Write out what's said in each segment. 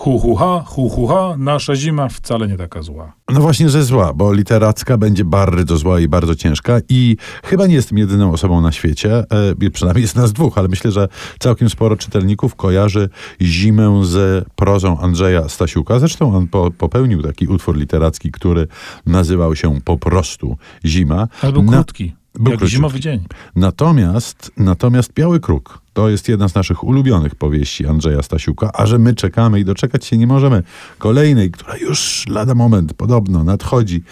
hu hu ha, hu hu ha, nasza zima wcale nie taka zła. No właśnie, że zła, bo literacka będzie bardzo zła i bardzo ciężka i chyba nie jestem jedyną osobą na świecie, e, przynajmniej jest nas dwóch, ale myślę, że całkiem sporo czytelników kojarzy zimę z prozą Andrzeja Stasiuka. Zresztą on po, popełnił taki utwór literacki, który nazywał się po prostu Zima. Albo krótki. Był jak zimowy dzień. Natomiast, natomiast Biały Kruk to jest jedna z naszych ulubionych powieści Andrzeja Stasiuka, a że my czekamy i doczekać się nie możemy kolejnej, która już lada moment podobno nadchodzi,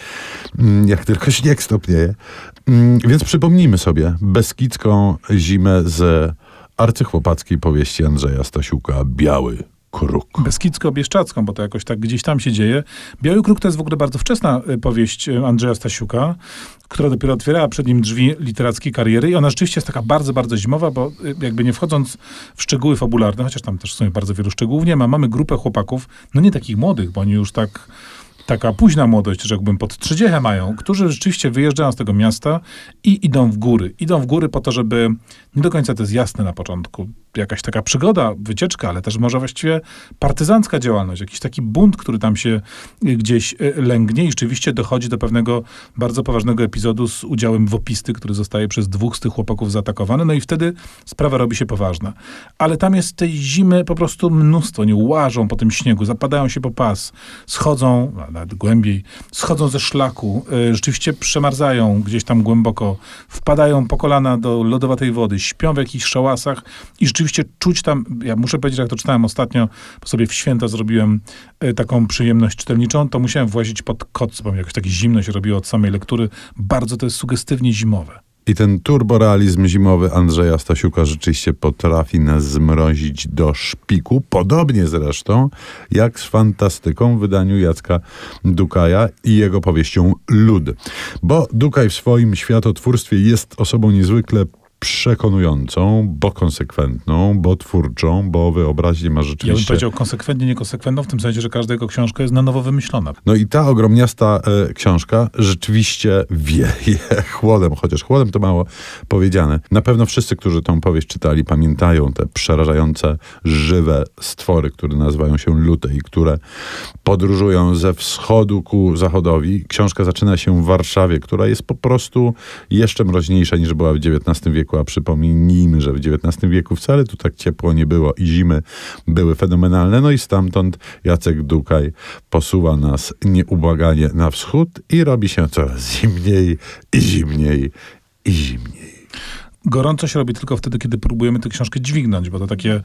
mm, jak tylko śnieg stopnieje. Mm, Więc przypomnijmy sobie Beskidzką zimę z arcychłopackiej powieści Andrzeja Stasiuka Biały Kruk. Beskidzko-Bieszczacką, bo to jakoś tak gdzieś tam się dzieje. Biały Kruk to jest w ogóle bardzo wczesna y, powieść y, Andrzeja Stasiuka, która dopiero otwierała przed nim drzwi literackiej kariery i ona rzeczywiście jest taka bardzo, bardzo zimowa, bo y, jakby nie wchodząc w szczegóły fabularne, chociaż tam też w sumie bardzo wielu szczegółów nie ma, mamy grupę chłopaków, no nie takich młodych, bo oni już tak taka późna młodość, rzekłbym, pod trzydziechę mają, którzy rzeczywiście wyjeżdżają z tego miasta i idą w góry. Idą w góry po to, żeby, nie do końca to jest jasne na początku, jakaś taka przygoda, wycieczka, ale też może właściwie partyzancka działalność, jakiś taki bunt, który tam się y, gdzieś y, lęgnie i rzeczywiście dochodzi do pewnego bardzo poważnego epizodu z udziałem wopisty, który zostaje przez dwóch z tych chłopaków zaatakowany, no i wtedy sprawa robi się poważna. Ale tam jest tej zimy po prostu mnóstwo, nie łażą po tym śniegu, zapadają się po pas, schodzą, nawet głębiej, schodzą ze szlaku, y, rzeczywiście przemarzają gdzieś tam głęboko, wpadają po kolana do lodowatej wody, śpią w jakichś szałasach i rzeczywiście czuć tam, ja muszę powiedzieć, jak to czytałem ostatnio, bo sobie w święta zrobiłem y, taką przyjemność czytelniczą, to musiałem włazić pod koc, bo jakoś takie zimno się robiło od samej lektury. Bardzo to jest sugestywnie zimowe. I ten turborealizm zimowy Andrzeja Stasiuka rzeczywiście potrafi nas zmrozić do szpiku, podobnie zresztą jak z fantastyką w wydaniu Jacka Dukaja i jego powieścią Lud. Bo Dukaj w swoim światotwórstwie jest osobą niezwykle przekonującą, bo konsekwentną, bo twórczą, bo wyobraźnię ma Ja bym rzeczywiście... powiedział konsekwentnie, niekonsekwentną, w tym sensie, że każda jego książka jest na nowo wymyślona. No i ta ogromniasta e, książka rzeczywiście wieje chłodem, chociaż chłodem to mało powiedziane. Na pewno wszyscy, którzy tą powieść czytali, pamiętają te przerażające, żywe stwory, które nazywają się lute i które podróżują ze wschodu ku zachodowi. Książka zaczyna się w Warszawie, która jest po prostu jeszcze mroźniejsza niż była w XIX wieku, a przypomnijmy, że w XIX wieku wcale tu tak ciepło nie było i zimy były fenomenalne. No i stamtąd Jacek Dukaj posuwa nas nieubłaganie na wschód i robi się coraz zimniej i zimniej i zimniej. Gorąco się robi tylko wtedy, kiedy próbujemy tę książkę dźwignąć, bo to takie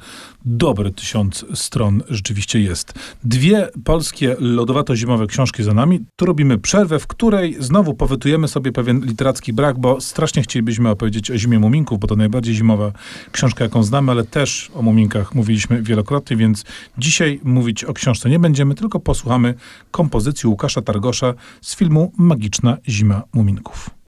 dobre tysiąc stron rzeczywiście jest. Dwie polskie lodowato-zimowe książki za nami. Tu robimy przerwę, w której znowu powytujemy sobie pewien literacki brak, bo strasznie chcielibyśmy opowiedzieć o Zimie Muminków, bo to najbardziej zimowa książka, jaką znamy, ale też o Muminkach mówiliśmy wielokrotnie, więc dzisiaj mówić o książce nie będziemy, tylko posłuchamy kompozycji Łukasza Targosza z filmu Magiczna Zima Muminków.